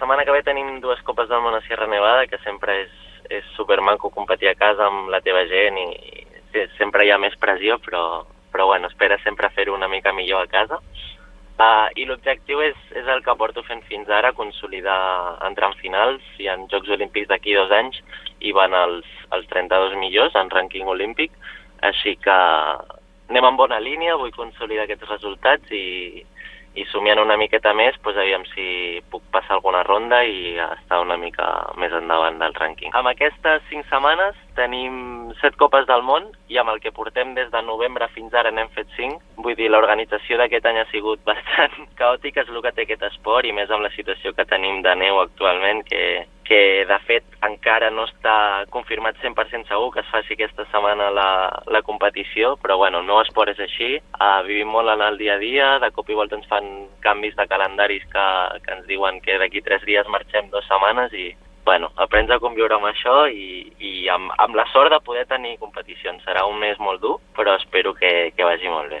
setmana que ve tenim dues Copes del Món a Sierra Nevada, que sempre és, és supermaco competir a casa amb la teva gent i, i sempre hi ha més pressió, però, però bueno, espera sempre fer-ho una mica millor a casa. Uh, I l'objectiu és, és el que porto fent fins ara, consolidar, entrar en finals i en Jocs Olímpics d'aquí dos anys i van els, els 32 millors en rànquing olímpic, així que anem en bona línia, vull consolidar aquests resultats i, i somiant una miqueta més, doncs aviam si puc passar alguna ronda i estar una mica més endavant del rànquing. Amb aquestes cinc setmanes tenim set copes del món i amb el que portem des de novembre fins ara n'hem fet cinc. Vull dir, l'organització d'aquest any ha sigut bastant caòtica, és el que té aquest esport i més amb la situació que tenim de neu actualment, que, que de fet encara no està confirmat 100% segur que es faci aquesta setmana la, la competició, però bueno, el meu esport és així, uh, vivim molt en el dia a dia, de cop i volta ens fan canvis de calendaris que, que ens diuen que d'aquí tres dies marxem dues setmanes i bueno, aprens a conviure amb això i, i amb, amb la sort de poder tenir competicions. Serà un mes molt dur, però espero que, que vagi molt bé.